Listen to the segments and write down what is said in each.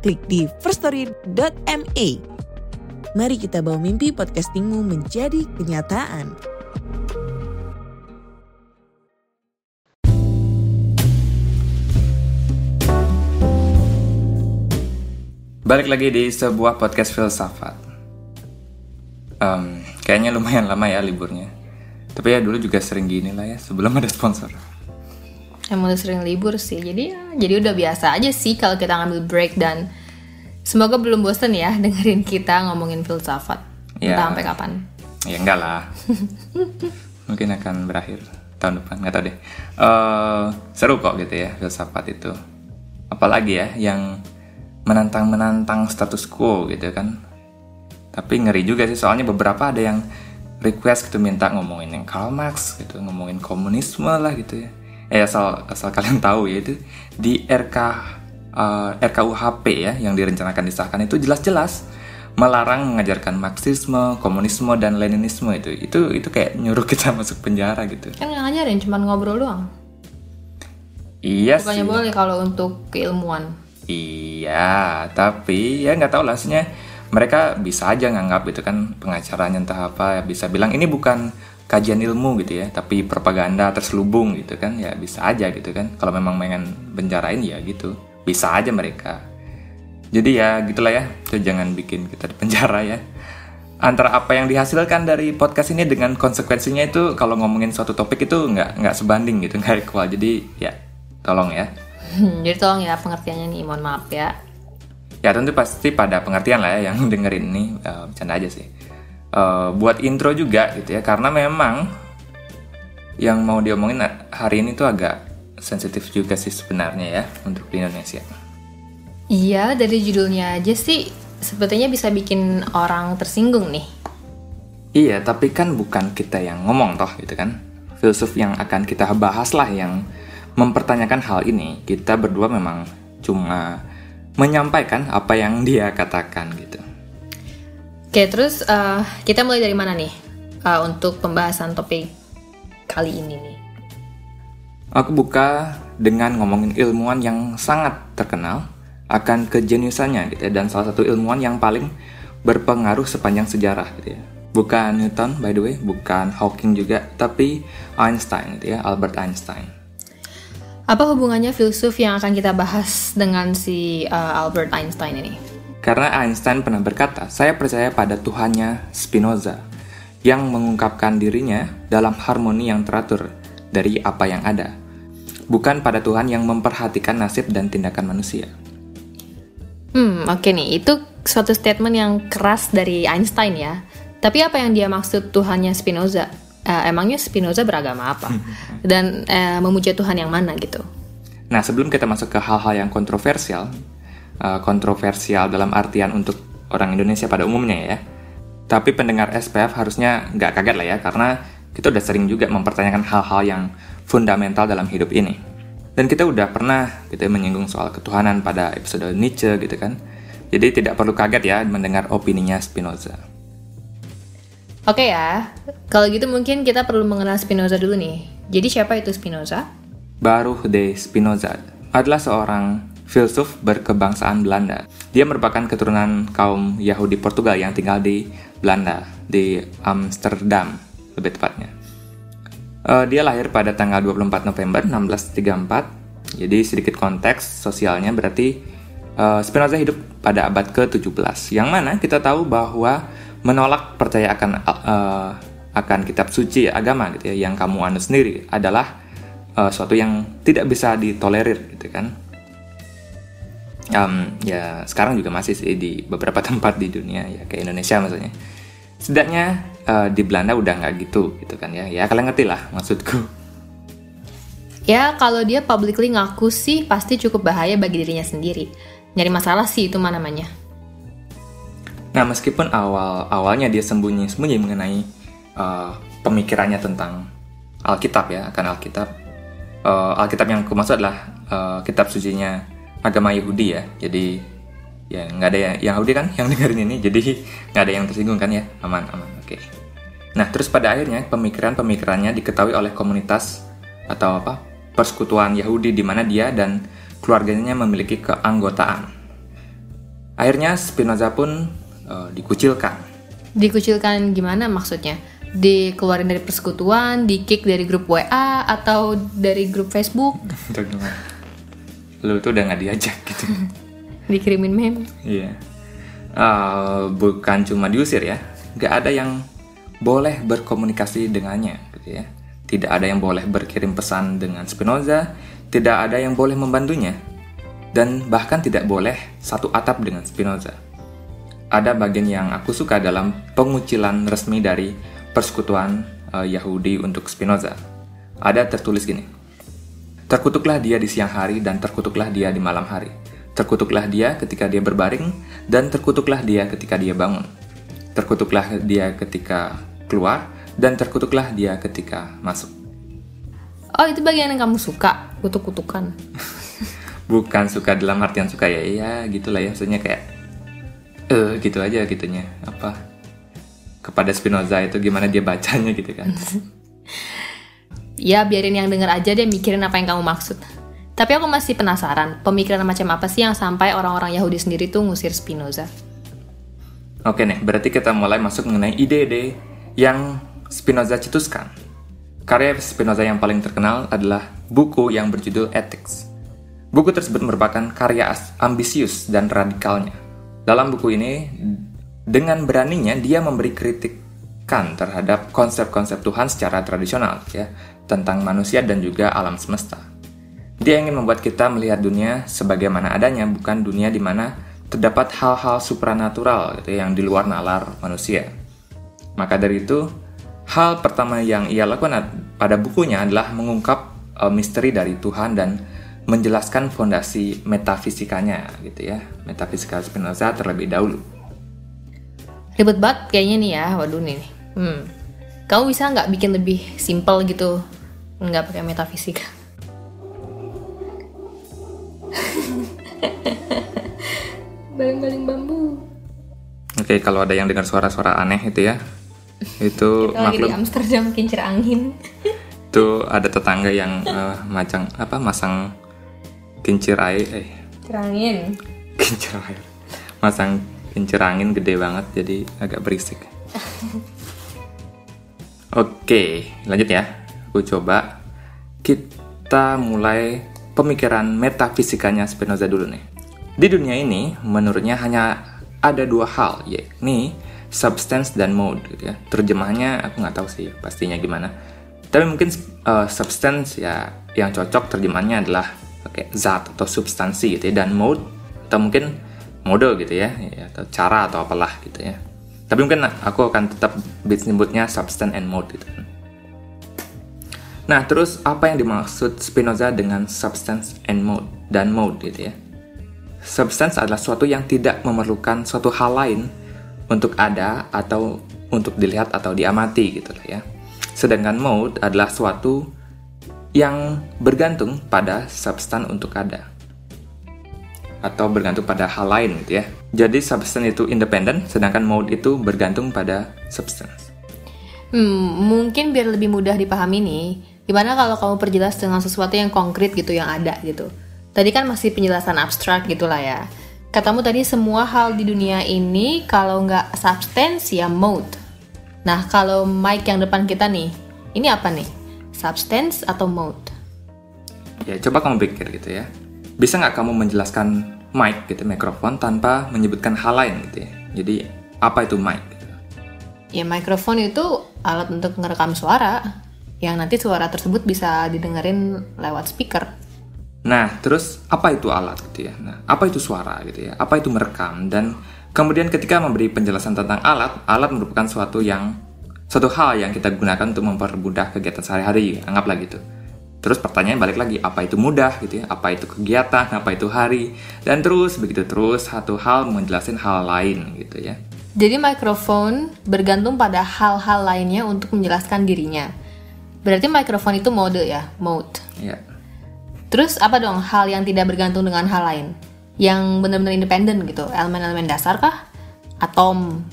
klik di firststory.me. Mari kita bawa mimpi podcastingmu menjadi kenyataan. Balik lagi di sebuah podcast filsafat. Um, kayaknya lumayan lama ya liburnya. Tapi ya dulu juga sering gini lah ya sebelum ada sponsor. Emang udah sering libur sih, jadi ya, jadi udah biasa aja sih kalau kita ngambil break dan semoga belum bosen ya dengerin kita ngomongin filsafat. Ya. Entah sampai kapan. Ya enggak lah. Mungkin akan berakhir tahun depan, nggak tahu deh. Eh, seru kok gitu ya filsafat itu. Apalagi ya yang menantang-menantang status quo gitu kan. Tapi ngeri juga sih soalnya beberapa ada yang request gitu minta ngomongin yang Karl Marx gitu, ngomongin komunisme lah gitu ya. Eh asal asal kalian tahu ya itu di RK eh, RKUHP ya yang direncanakan disahkan itu jelas-jelas melarang mengajarkan Marxisme, komunisme dan Leninisme itu. Itu itu kayak nyuruh kita masuk penjara gitu. Kan nggak ngajarin, cuma ngobrol doang. Iya Bukannya sih. boleh kalau untuk keilmuan. Iya, tapi ya nggak tahu lah mereka bisa aja nganggap itu kan pengacaranya entah apa ya bisa bilang ini bukan kajian ilmu gitu ya, tapi propaganda terselubung gitu kan ya bisa aja gitu kan. Kalau memang pengen penjarain ya gitu, bisa aja mereka. Jadi ya gitulah ya, itu jangan bikin kita di penjara ya. Antara apa yang dihasilkan dari podcast ini dengan konsekuensinya itu kalau ngomongin suatu topik itu nggak nggak sebanding gitu, nggak equal. Jadi ya tolong ya. jadi tolong ya pengertiannya nih, mohon maaf ya. Ya tentu pasti pada pengertian lah ya yang dengerin ini eh, bercanda aja sih. Eh, buat intro juga gitu ya karena memang yang mau diomongin hari ini tuh agak sensitif juga sih sebenarnya ya untuk di Indonesia. Iya, dari judulnya aja sih sepertinya bisa bikin orang tersinggung nih. Iya tapi kan bukan kita yang ngomong toh gitu kan. Filsuf yang akan kita bahas lah yang mempertanyakan hal ini. Kita berdua memang cuma menyampaikan apa yang dia katakan gitu. Oke, terus eh, kita mulai dari mana nih eh, untuk pembahasan topik kali ini nih? Aku buka dengan ngomongin ilmuwan yang sangat terkenal akan kejeniusannya gitu ya dan salah satu ilmuwan yang paling berpengaruh sepanjang sejarah gitu ya. Bukan Newton by the way, bukan Hawking juga, tapi Einstein gitu ya, Albert Einstein. Apa hubungannya filsuf yang akan kita bahas dengan si eh, Albert Einstein ini? Karena Einstein pernah berkata, saya percaya pada Tuhannya Spinoza yang mengungkapkan dirinya dalam harmoni yang teratur dari apa yang ada. Bukan pada Tuhan yang memperhatikan nasib dan tindakan manusia. Hmm, oke nih, itu suatu statement yang keras dari Einstein ya. Tapi apa yang dia maksud Tuhannya Spinoza? Eh, emangnya Spinoza beragama apa? Dan eh, memuja Tuhan yang mana gitu? Nah, sebelum kita masuk ke hal-hal yang kontroversial, eh, kontroversial dalam artian untuk orang Indonesia pada umumnya ya, tapi pendengar SPF harusnya nggak kaget lah ya, karena kita udah sering juga mempertanyakan hal-hal yang fundamental dalam hidup ini. Dan kita udah pernah gitu ya, menyinggung soal ketuhanan pada episode Nietzsche gitu kan. Jadi tidak perlu kaget ya mendengar opininya Spinoza. Oke ya, kalau gitu mungkin kita perlu mengenal Spinoza dulu nih. Jadi siapa itu Spinoza? Baruch de Spinoza adalah seorang filsuf berkebangsaan Belanda. Dia merupakan keturunan kaum Yahudi Portugal yang tinggal di Belanda, di Amsterdam lebih tepatnya. Eh, dia lahir pada tanggal 24 November 1634. Jadi sedikit konteks sosialnya berarti eh, Spinoza hidup pada abad ke-17. Yang mana kita tahu bahwa menolak percaya akan eh, akan kitab suci agama gitu ya yang kamu anut sendiri adalah eh, suatu yang tidak bisa ditolerir gitu kan. Em, ya sekarang juga masih sih di beberapa tempat di dunia ya kayak Indonesia maksudnya. Setidaknya eh, di Belanda udah nggak gitu gitu kan ya. Ya kalian ngerti lah maksudku. Ya, kalau dia publicly ngaku sih pasti cukup bahaya bagi dirinya sendiri. nyari masalah sih itu mana namanya. Nah, meskipun awal awalnya dia sembunyi-sembunyi mengenai uh, pemikirannya tentang Alkitab ya, akan Alkitab. Uh, Alkitab yang aku maksud adalah uh, kitab sucinya agama Yahudi ya. Jadi ya nggak ada yang Yahudi kan yang dengerin ini, jadi nggak ada yang tersinggung kan ya, aman aman, oke. Okay. Nah, terus pada akhirnya pemikiran-pemikirannya diketahui oleh komunitas atau apa persekutuan Yahudi di mana dia dan keluarganya memiliki keanggotaan. Akhirnya Spinoza pun uh, dikucilkan. Dikucilkan gimana maksudnya? Dikeluarin dari persekutuan, di kick dari grup WA atau dari grup Facebook? Lu tuh udah nggak diajak gitu. Dikirimin meme. Iya. Uh, bukan cuma diusir ya, nggak ada yang boleh berkomunikasi dengannya gitu ya. Tidak ada yang boleh berkirim pesan dengan Spinoza, tidak ada yang boleh membantunya, dan bahkan tidak boleh satu atap dengan Spinoza. Ada bagian yang aku suka dalam pengucilan resmi dari persekutuan uh, Yahudi untuk Spinoza. Ada tertulis gini, Terkutuklah dia di siang hari dan terkutuklah dia di malam hari. Terkutuklah dia ketika dia berbaring dan terkutuklah dia ketika dia bangun. Terkutuklah dia ketika keluar, dan terkutuklah dia ketika masuk. Oh, itu bagian yang kamu suka, kutuk-kutukan. Bukan suka dalam artian suka ya, iya gitulah ya, maksudnya kayak eh uh, gitu aja gitunya. Apa? Kepada Spinoza itu gimana dia bacanya gitu kan. ya, biarin yang denger aja dia mikirin apa yang kamu maksud. Tapi aku masih penasaran, pemikiran macam apa sih yang sampai orang-orang Yahudi sendiri tuh ngusir Spinoza? Oke nih, berarti kita mulai masuk mengenai ide-ide yang Spinoza cetuskan. Karya Spinoza yang paling terkenal adalah buku yang berjudul Ethics. Buku tersebut merupakan karya ambisius dan radikalnya. Dalam buku ini, dengan beraninya dia memberi kritikan terhadap konsep-konsep Tuhan secara tradisional, ya, tentang manusia dan juga alam semesta. Dia ingin membuat kita melihat dunia sebagaimana adanya, bukan dunia di mana terdapat hal-hal supranatural gitu, yang di luar nalar manusia. Maka dari itu, hal pertama yang ia lakukan pada bukunya adalah mengungkap uh, misteri dari Tuhan dan menjelaskan fondasi metafisikanya gitu ya. Metafisika Spinoza terlebih dahulu. Ribet banget kayaknya nih ya, waduh nih. Hmm. Kamu bisa nggak bikin lebih simple gitu, nggak pakai metafisika? Baling-baling bambu. Oke, kalau ada yang dengar suara-suara aneh itu ya, itu Kita lagi di Amsterdam kincir angin. Itu ada tetangga yang uh, macang apa masang kincir air eh. Kincir angin. Kincir air. Masang kincir angin gede banget jadi agak berisik. Oke lanjut ya aku coba kita mulai pemikiran metafisikanya Spinoza dulu nih di dunia ini menurutnya hanya ada dua hal yakni substance dan mode gitu ya. Terjemahannya aku nggak tahu sih pastinya gimana. Tapi mungkin uh, substance ya yang cocok terjemahannya adalah pakai zat atau substansi gitu ya dan mode atau mungkin mode gitu ya, ya atau cara atau apalah gitu ya. Tapi mungkin aku akan tetap sebutnya substance and mode gitu. Nah, terus apa yang dimaksud Spinoza dengan substance and mode dan mode gitu ya? Substance adalah suatu yang tidak memerlukan suatu hal lain untuk ada atau untuk dilihat atau diamati gitu ya. Sedangkan mode adalah suatu yang bergantung pada substan untuk ada atau bergantung pada hal lain gitu ya. Jadi substan itu independen, sedangkan mode itu bergantung pada substance. Hmm, mungkin biar lebih mudah dipahami nih, gimana kalau kamu perjelas dengan sesuatu yang konkret gitu yang ada gitu. Tadi kan masih penjelasan abstrak gitulah ya. Katamu tadi semua hal di dunia ini kalau nggak substance ya mode. Nah kalau mic yang depan kita nih, ini apa nih? Substance atau mode? Ya coba kamu pikir gitu ya. Bisa nggak kamu menjelaskan mic gitu, mikrofon tanpa menyebutkan hal lain gitu ya? Jadi apa itu mic? Gitu? Ya mikrofon itu alat untuk merekam suara yang nanti suara tersebut bisa didengerin lewat speaker. Nah, terus apa itu alat gitu ya? Nah, apa itu suara gitu ya? Apa itu merekam? Dan kemudian ketika memberi penjelasan tentang alat, alat merupakan suatu yang suatu hal yang kita gunakan untuk mempermudah kegiatan sehari-hari, anggaplah gitu. Terus pertanyaan balik lagi, apa itu mudah gitu ya? Apa itu kegiatan, apa itu hari? Dan terus begitu terus satu hal menjelaskan hal lain gitu ya. Jadi mikrofon bergantung pada hal-hal lainnya untuk menjelaskan dirinya. Berarti mikrofon itu mode ya, mode. Ya. Terus apa dong hal yang tidak bergantung dengan hal lain? Yang benar-benar independen gitu, elemen-elemen dasar kah? Atom?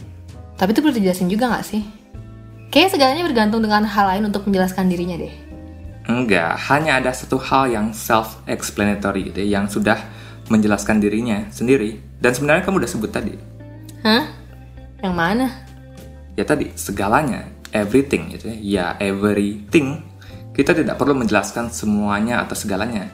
Tapi itu perlu dijelasin juga nggak sih? Kayaknya segalanya bergantung dengan hal lain untuk menjelaskan dirinya deh. Enggak, hanya ada satu hal yang self-explanatory gitu ya, yang sudah menjelaskan dirinya sendiri. Dan sebenarnya kamu udah sebut tadi. Hah? Yang mana? Ya tadi, segalanya, everything gitu ya. Ya, everything. Kita tidak perlu menjelaskan semuanya atau segalanya.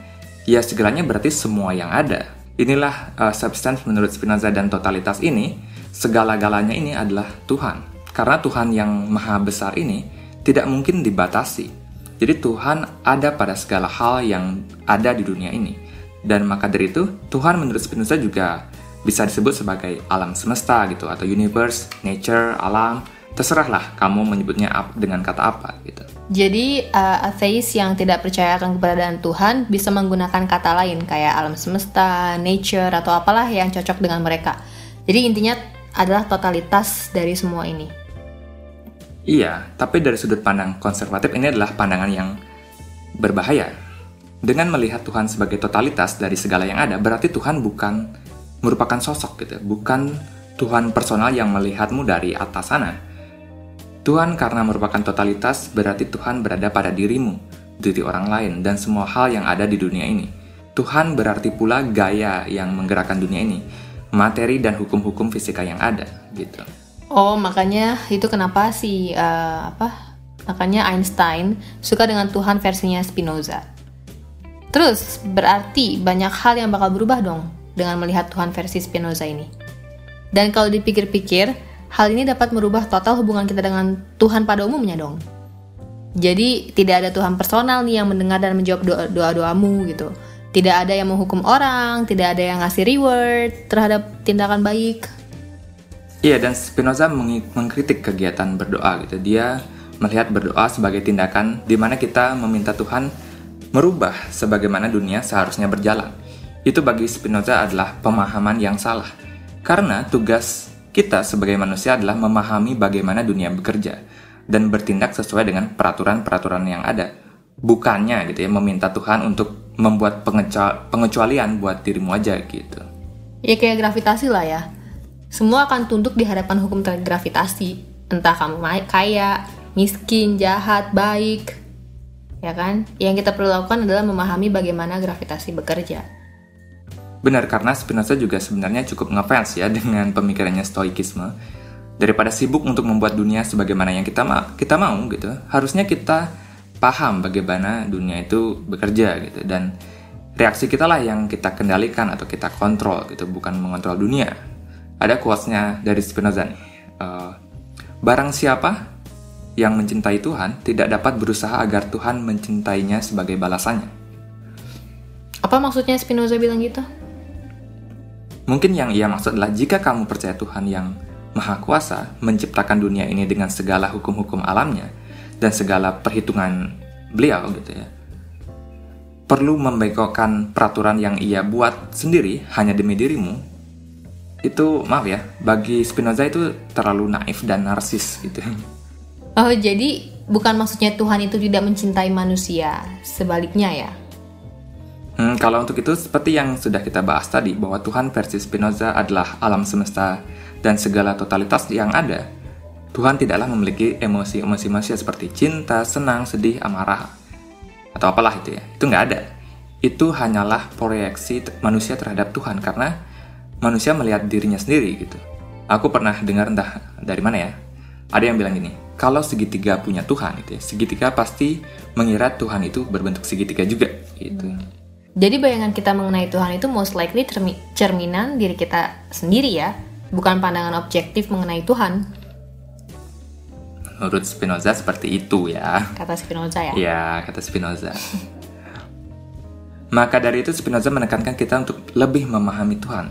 Ya, segalanya berarti semua yang ada. Inilah uh, substance menurut Spinoza dan totalitas ini, segala-galanya ini adalah Tuhan. Karena Tuhan yang maha besar ini tidak mungkin dibatasi jadi Tuhan ada pada segala hal yang ada di dunia ini. Dan maka dari itu, Tuhan menurut Spinoza juga bisa disebut sebagai alam semesta gitu atau universe, nature, alam, terserahlah kamu menyebutnya dengan kata apa gitu. Jadi uh, atheis yang tidak percaya akan keberadaan Tuhan bisa menggunakan kata lain kayak alam semesta, nature atau apalah yang cocok dengan mereka. Jadi intinya adalah totalitas dari semua ini. Iya, tapi dari sudut pandang konservatif ini adalah pandangan yang berbahaya. Dengan melihat Tuhan sebagai totalitas dari segala yang ada, berarti Tuhan bukan merupakan sosok gitu, bukan Tuhan personal yang melihatmu dari atas sana. Tuhan karena merupakan totalitas berarti Tuhan berada pada dirimu, diri orang lain, dan semua hal yang ada di dunia ini. Tuhan berarti pula gaya yang menggerakkan dunia ini, materi dan hukum-hukum fisika yang ada, gitu. Oh, makanya itu kenapa si uh, apa? Makanya Einstein suka dengan Tuhan versinya Spinoza. Terus berarti banyak hal yang bakal berubah dong dengan melihat Tuhan versi Spinoza ini. Dan kalau dipikir-pikir, hal ini dapat merubah total hubungan kita dengan Tuhan pada umumnya dong. Jadi tidak ada Tuhan personal nih yang mendengar dan menjawab doa-doamu gitu. Tidak ada yang menghukum orang, tidak ada yang ngasih reward terhadap tindakan baik. Iya, dan Spinoza mengkritik kegiatan berdoa gitu. Dia melihat berdoa sebagai tindakan di mana kita meminta Tuhan merubah sebagaimana dunia seharusnya berjalan. Itu bagi Spinoza adalah pemahaman yang salah. Karena tugas kita sebagai manusia adalah memahami bagaimana dunia bekerja dan bertindak sesuai dengan peraturan-peraturan yang ada. Bukannya gitu ya meminta Tuhan untuk membuat pengecualian buat dirimu aja gitu. Ya kayak gravitasi lah ya semua akan tunduk di hadapan hukum gravitasi. Entah kamu kaya, miskin, jahat, baik. Ya kan? Yang kita perlu lakukan adalah memahami bagaimana gravitasi bekerja. Benar, karena Spinoza juga sebenarnya cukup ngefans ya dengan pemikirannya stoikisme. Daripada sibuk untuk membuat dunia sebagaimana yang kita ma kita mau gitu, harusnya kita paham bagaimana dunia itu bekerja gitu dan reaksi kita lah yang kita kendalikan atau kita kontrol gitu, bukan mengontrol dunia ada quotes-nya dari Spinoza nih. Uh, Barang siapa yang mencintai Tuhan tidak dapat berusaha agar Tuhan mencintainya sebagai balasannya. Apa maksudnya Spinoza bilang gitu? Mungkin yang ia maksud adalah jika kamu percaya Tuhan yang Maha Kuasa menciptakan dunia ini dengan segala hukum-hukum alamnya dan segala perhitungan beliau gitu ya. Perlu membengkokkan peraturan yang ia buat sendiri hanya demi dirimu itu maaf ya bagi Spinoza itu terlalu naif dan narsis gitu. Oh jadi bukan maksudnya Tuhan itu tidak mencintai manusia, sebaliknya ya? Hmm, kalau untuk itu seperti yang sudah kita bahas tadi bahwa Tuhan versi Spinoza adalah alam semesta dan segala totalitas yang ada. Tuhan tidaklah memiliki emosi-emosi manusia seperti cinta, senang, sedih, amarah, atau apalah itu ya. Itu nggak ada. Itu hanyalah proyeksi manusia terhadap Tuhan karena manusia melihat dirinya sendiri gitu. Aku pernah dengar entah dari mana ya, ada yang bilang gini, kalau segitiga punya Tuhan gitu ya, segitiga pasti mengira Tuhan itu berbentuk segitiga juga gitu. Hmm. Jadi bayangan kita mengenai Tuhan itu most likely cerminan diri kita sendiri ya, bukan pandangan objektif mengenai Tuhan. Menurut Spinoza seperti itu ya. Kata Spinoza ya? Iya, kata Spinoza. Maka dari itu Spinoza menekankan kita untuk lebih memahami Tuhan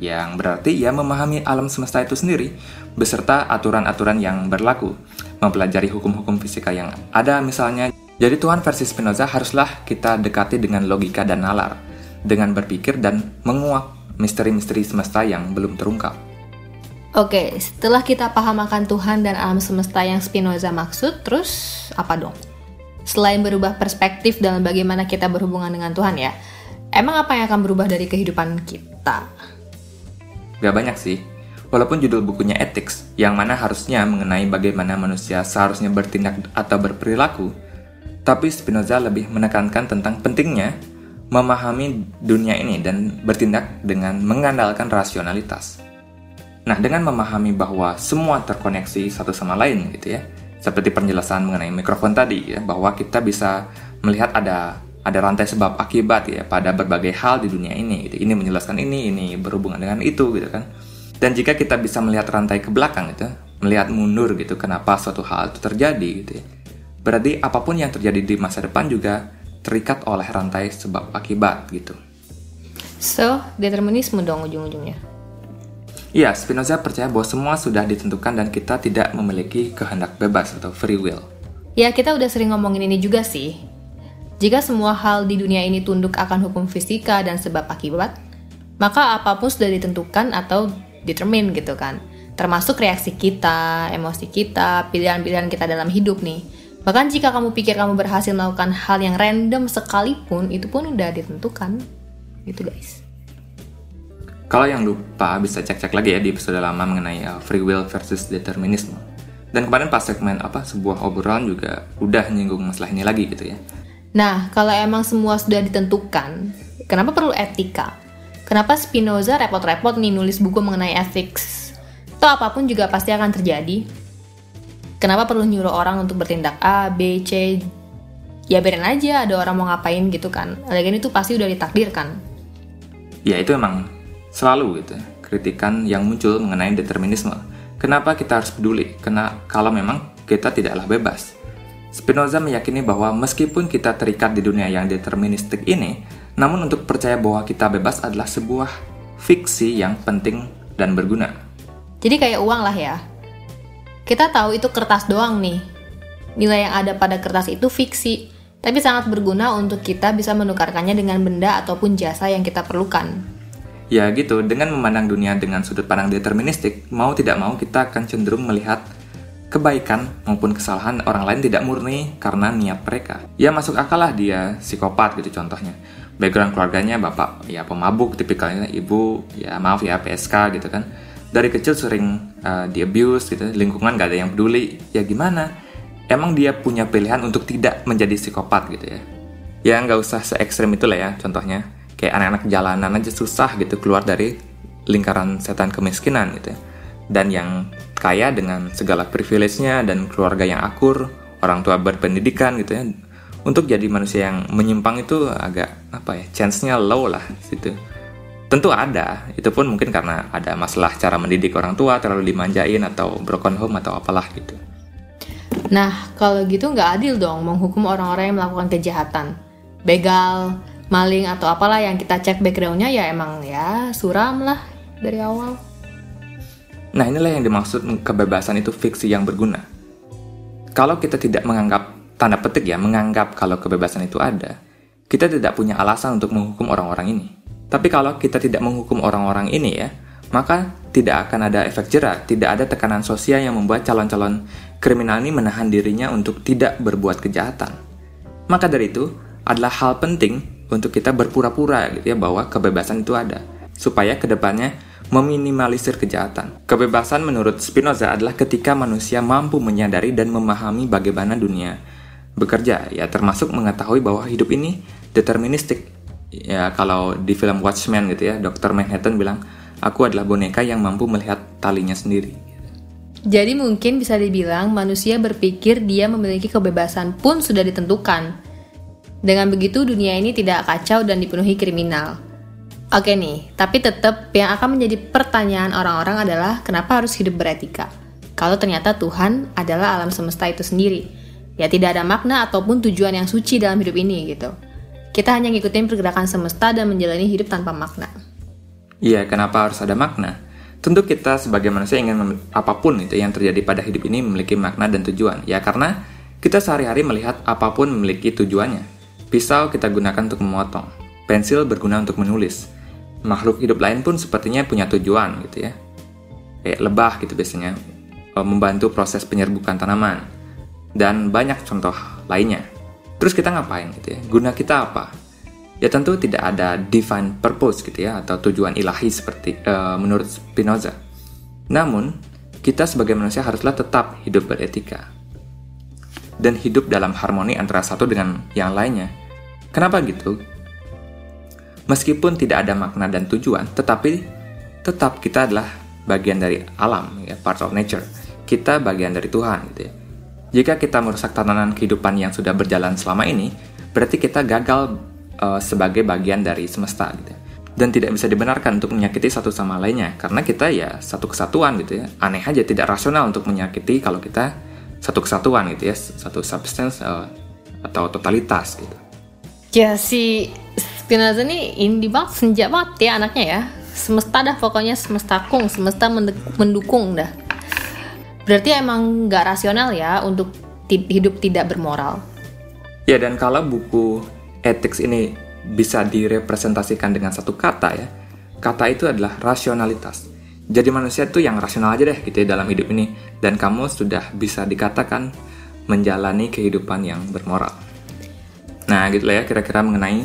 yang berarti ia memahami alam semesta itu sendiri, beserta aturan-aturan yang berlaku, mempelajari hukum-hukum fisika yang ada misalnya, Jadi Tuhan versi Spinoza haruslah kita dekati dengan logika dan nalar, dengan berpikir dan menguak misteri-misteri semesta yang belum terungkap. Oke, setelah kita paham akan Tuhan dan alam semesta yang Spinoza maksud, terus apa dong? Selain berubah perspektif dalam bagaimana kita berhubungan dengan Tuhan ya, emang apa yang akan berubah dari kehidupan kita? Gak banyak sih, Walaupun judul bukunya Ethics, yang mana harusnya mengenai bagaimana manusia seharusnya bertindak atau berperilaku, tapi Spinoza lebih menekankan tentang pentingnya memahami dunia ini dan bertindak dengan mengandalkan rasionalitas. Nah, dengan memahami bahwa semua terkoneksi satu sama lain gitu ya, seperti penjelasan mengenai mikrofon tadi ya, bahwa kita bisa melihat ada ada rantai sebab akibat ya pada berbagai hal di dunia ini gitu. Ini menjelaskan ini, ini berhubungan dengan itu gitu kan dan jika kita bisa melihat rantai ke belakang itu, melihat mundur gitu, kenapa suatu hal itu terjadi gitu ya. Berarti apa pun yang terjadi di masa depan juga terikat oleh rantai sebab akibat gitu. So, determinisme dong ujung-ujungnya. Iya, Spinoza percaya bahwa semua sudah ditentukan dan kita tidak memiliki kehendak bebas atau free will. Ya, kita udah sering ngomongin ini juga sih. Jika semua hal di dunia ini tunduk akan hukum fisika dan sebab akibat, maka apa pun sudah ditentukan atau determine gitu kan. Termasuk reaksi kita, emosi kita, pilihan-pilihan kita dalam hidup nih. Bahkan jika kamu pikir kamu berhasil melakukan hal yang random sekalipun, itu pun udah ditentukan. Gitu guys. Kalau yang lupa bisa cek-cek lagi ya di episode lama mengenai uh, free will versus determinisme. Dan kemarin pas segmen apa sebuah obrolan juga udah nyinggung masalah ini lagi gitu ya. Nah, kalau emang semua sudah ditentukan, kenapa perlu etika? Kenapa Spinoza repot-repot nih nulis buku mengenai ethics? Toh apa pun juga pasti akan terjadi. Kenapa perlu nyuruh orang untuk bertindak A, B, C? Ya biarin aja ada orang mau ngapain gitu kan. Lagian itu pasti udah ditakdirkan. Ya itu emang selalu gitu kritikan yang muncul mengenai determinisme. Kenapa kita harus peduli? Karena kalau memang kita tidaklah bebas. Spinoza meyakini bahwa meskipun kita terikat di dunia yang deterministik ini, namun untuk percaya bahwa kita bebas adalah sebuah fiksi yang penting dan berguna. Jadi kayak uang lah ya. Kita tahu itu kertas doang nih. Nilai yang ada pada kertas itu fiksi, tapi sangat berguna untuk kita bisa menukarkannya dengan benda ataupun jasa yang kita perlukan. Ya gitu, dengan memandang dunia dengan sudut pandang deterministik, mau tidak mau kita akan cenderung melihat kebaikan maupun kesalahan orang lain tidak murni karena niat mereka. Ya masuk akal lah dia psikopat gitu contohnya background keluarganya bapak ya pemabuk tipikalnya ibu ya maaf ya PSK gitu kan dari kecil sering uh, di abuse gitu lingkungan gak ada yang peduli. Ya gimana? Emang dia punya pilihan untuk tidak menjadi psikopat gitu ya? Ya nggak usah se ekstrim itu lah ya contohnya. Kayak anak-anak jalanan aja susah gitu keluar dari lingkaran setan kemiskinan gitu ya. dan yang kaya dengan segala privilege-nya dan keluarga yang akur orang tua berpendidikan gitu ya. Untuk jadi manusia yang menyimpang itu agak apa ya chance-nya low lah situ tentu ada. Itu pun mungkin karena ada masalah cara mendidik orang tua terlalu dimanjain atau broken home atau apalah gitu. Nah kalau gitu nggak adil dong menghukum orang-orang yang melakukan kejahatan. Begal maling atau apalah yang kita cek backgroundnya ya emang ya suram lah dari awal. Nah inilah yang dimaksud kebebasan itu fiksi yang berguna. Kalau kita tidak menganggap tanda petik ya menganggap kalau kebebasan itu ada, kita tidak punya alasan untuk menghukum orang-orang ini. Tapi kalau kita tidak menghukum orang-orang ini ya, maka tidak akan ada efek jerah, tidak ada tekanan sosial yang membuat calon-calon kriminal ini menahan dirinya untuk tidak berbuat kejahatan. Maka dari itu, adalah hal penting untuk kita berpura-pura gitu ya bahwa kebebasan itu ada, supaya ke depannya meminimalisir kejahatan. Kebebasan menurut Spinoza adalah ketika manusia mampu menyadari dan memahami bagaimana dunia bekerja ya termasuk mengetahui bahwa hidup ini deterministik ya kalau di film Watchmen gitu ya Dr. Manhattan bilang aku adalah boneka yang mampu melihat talinya sendiri jadi mungkin bisa dibilang manusia berpikir dia memiliki kebebasan pun sudah ditentukan dengan begitu dunia ini tidak kacau dan dipenuhi kriminal Oke nih, tapi tetap yang akan menjadi pertanyaan orang-orang adalah kenapa harus hidup beretika? Kalau ternyata Tuhan adalah alam semesta itu sendiri ya tidak ada makna ataupun tujuan yang suci dalam hidup ini gitu. Kita hanya ngikutin pergerakan semesta dan menjalani hidup tanpa makna. Iya, kenapa harus ada makna? Tentu kita sebagai manusia ingin apa pun itu yang terjadi pada hidup ini memiliki makna dan tujuan. Ya karena Kita sehari-hari melihat apa pun memiliki tujuannya. Pisau kita gunakan untuk memotong, pensil berguna untuk menulis. Makhluk hidup lain pun sepertinya punya tujuan gitu ya. Kayak lebah gitu biasanya, eh, membantu proses penyerbukan tanaman. Dan banyak contoh lainnya. Terus kita ngapain gitu ya? Guna kita apa? Ya tentu tidak ada divine purpose gitu ya atau tujuan ilahi seperti uh, menurut Spinoza. Namun, kita sebagai manusia haruslah tetap hidup beretika dan hidup dalam harmoni antara satu dengan yang lainnya. Kenapa gitu? Meskipun tidak ada makna dan tujuan, tetapi tetap kita adalah bagian dari alam, ya, part of nature. Kita bagian dari Tuhan, gitu ya. Jika kita merusak tatanan kehidupan yang sudah berjalan selama ini, berarti kita gagal uh, sebagai bagian dari semesta, gitu ya. Dan tidak bisa dibenarkan untuk menyakiti satu sama lainnya, karena kita ya satu kesatuan, gitu ya. Aneh aja tidak rasional untuk menyakiti kalau kita satu kesatuan gitu ya satu substance uh, atau totalitas gitu ya si Spinoza ini indie banget senja banget ya anaknya ya semesta dah pokoknya semesta kung semesta mendukung dah berarti emang nggak rasional ya untuk hidup tidak bermoral ya dan kalau buku ethics ini bisa direpresentasikan dengan satu kata ya kata itu adalah rasionalitas jadi manusia itu yang rasional aja deh gitu ya dalam hidup ini dan kamu sudah bisa dikatakan menjalani kehidupan yang bermoral. Nah, gitulah ya kira-kira mengenai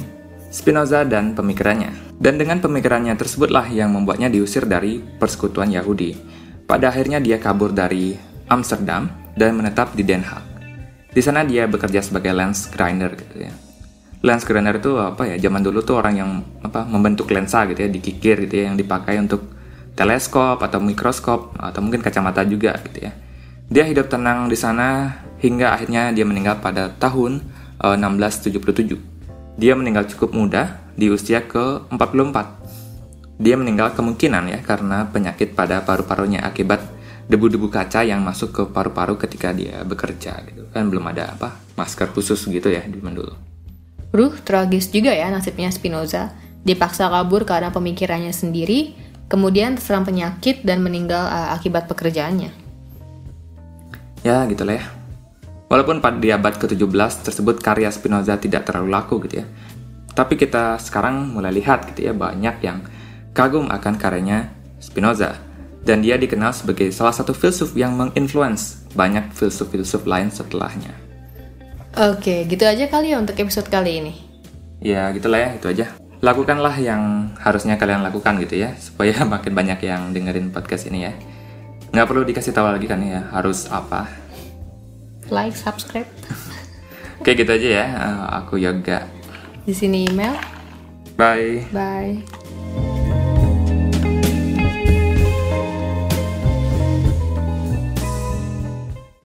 Spinoza dan pemikirannya. Dan dengan pemikirannya tersebutlah yang membuatnya diusir dari persekutuan Yahudi. Pada akhirnya dia kabur dari Amsterdam dan menetap di Den Haag. Di sana dia bekerja sebagai lens grinder gitu ya. Lens grinder itu apa ya? Zaman dulu tuh orang yang apa membentuk lensa gitu ya, dikikir gitu ya yang dipakai untuk teleskop atau mikroskop atau mungkin kacamata juga gitu ya. Dia hidup tenang di sana hingga akhirnya dia meninggal pada tahun uh, eh, 1677. Dia meninggal cukup muda di usia ke-44. Dia meninggal kemungkinan ya karena penyakit pada paru-parunya akibat debu-debu kaca yang masuk ke paru-paru ketika dia bekerja gitu. Kan belum ada apa masker khusus gitu ya di dulu. Ruh tragis juga ya nasibnya Spinoza. Dipaksa kabur karena pemikirannya sendiri kemudian terserang penyakit dan meninggal uh, akibat pekerjaannya. Ya, gitulah ya. Walaupun pada di abad ke-17 tersebut karya Spinoza tidak terlalu laku gitu ya. Tapi kita sekarang mulai lihat gitu ya banyak yang kagum akan karyanya Spinoza. Dan dia dikenal sebagai salah satu filsuf yang menginfluence banyak filsuf-filsuf lain setelahnya. Oke, gitu aja kali ya untuk episode kali ini. Ya, gitulah ya, itu aja. Lakukanlah yang harusnya kalian lakukan gitu ya supaya makin banyak yang dengerin podcast ini ya. Nggak perlu dikasih tahu lagi kan ya harus apa. Like subscribe. Oke gitu aja ya. Uh, aku yoga. Di sini email. Bye. Bye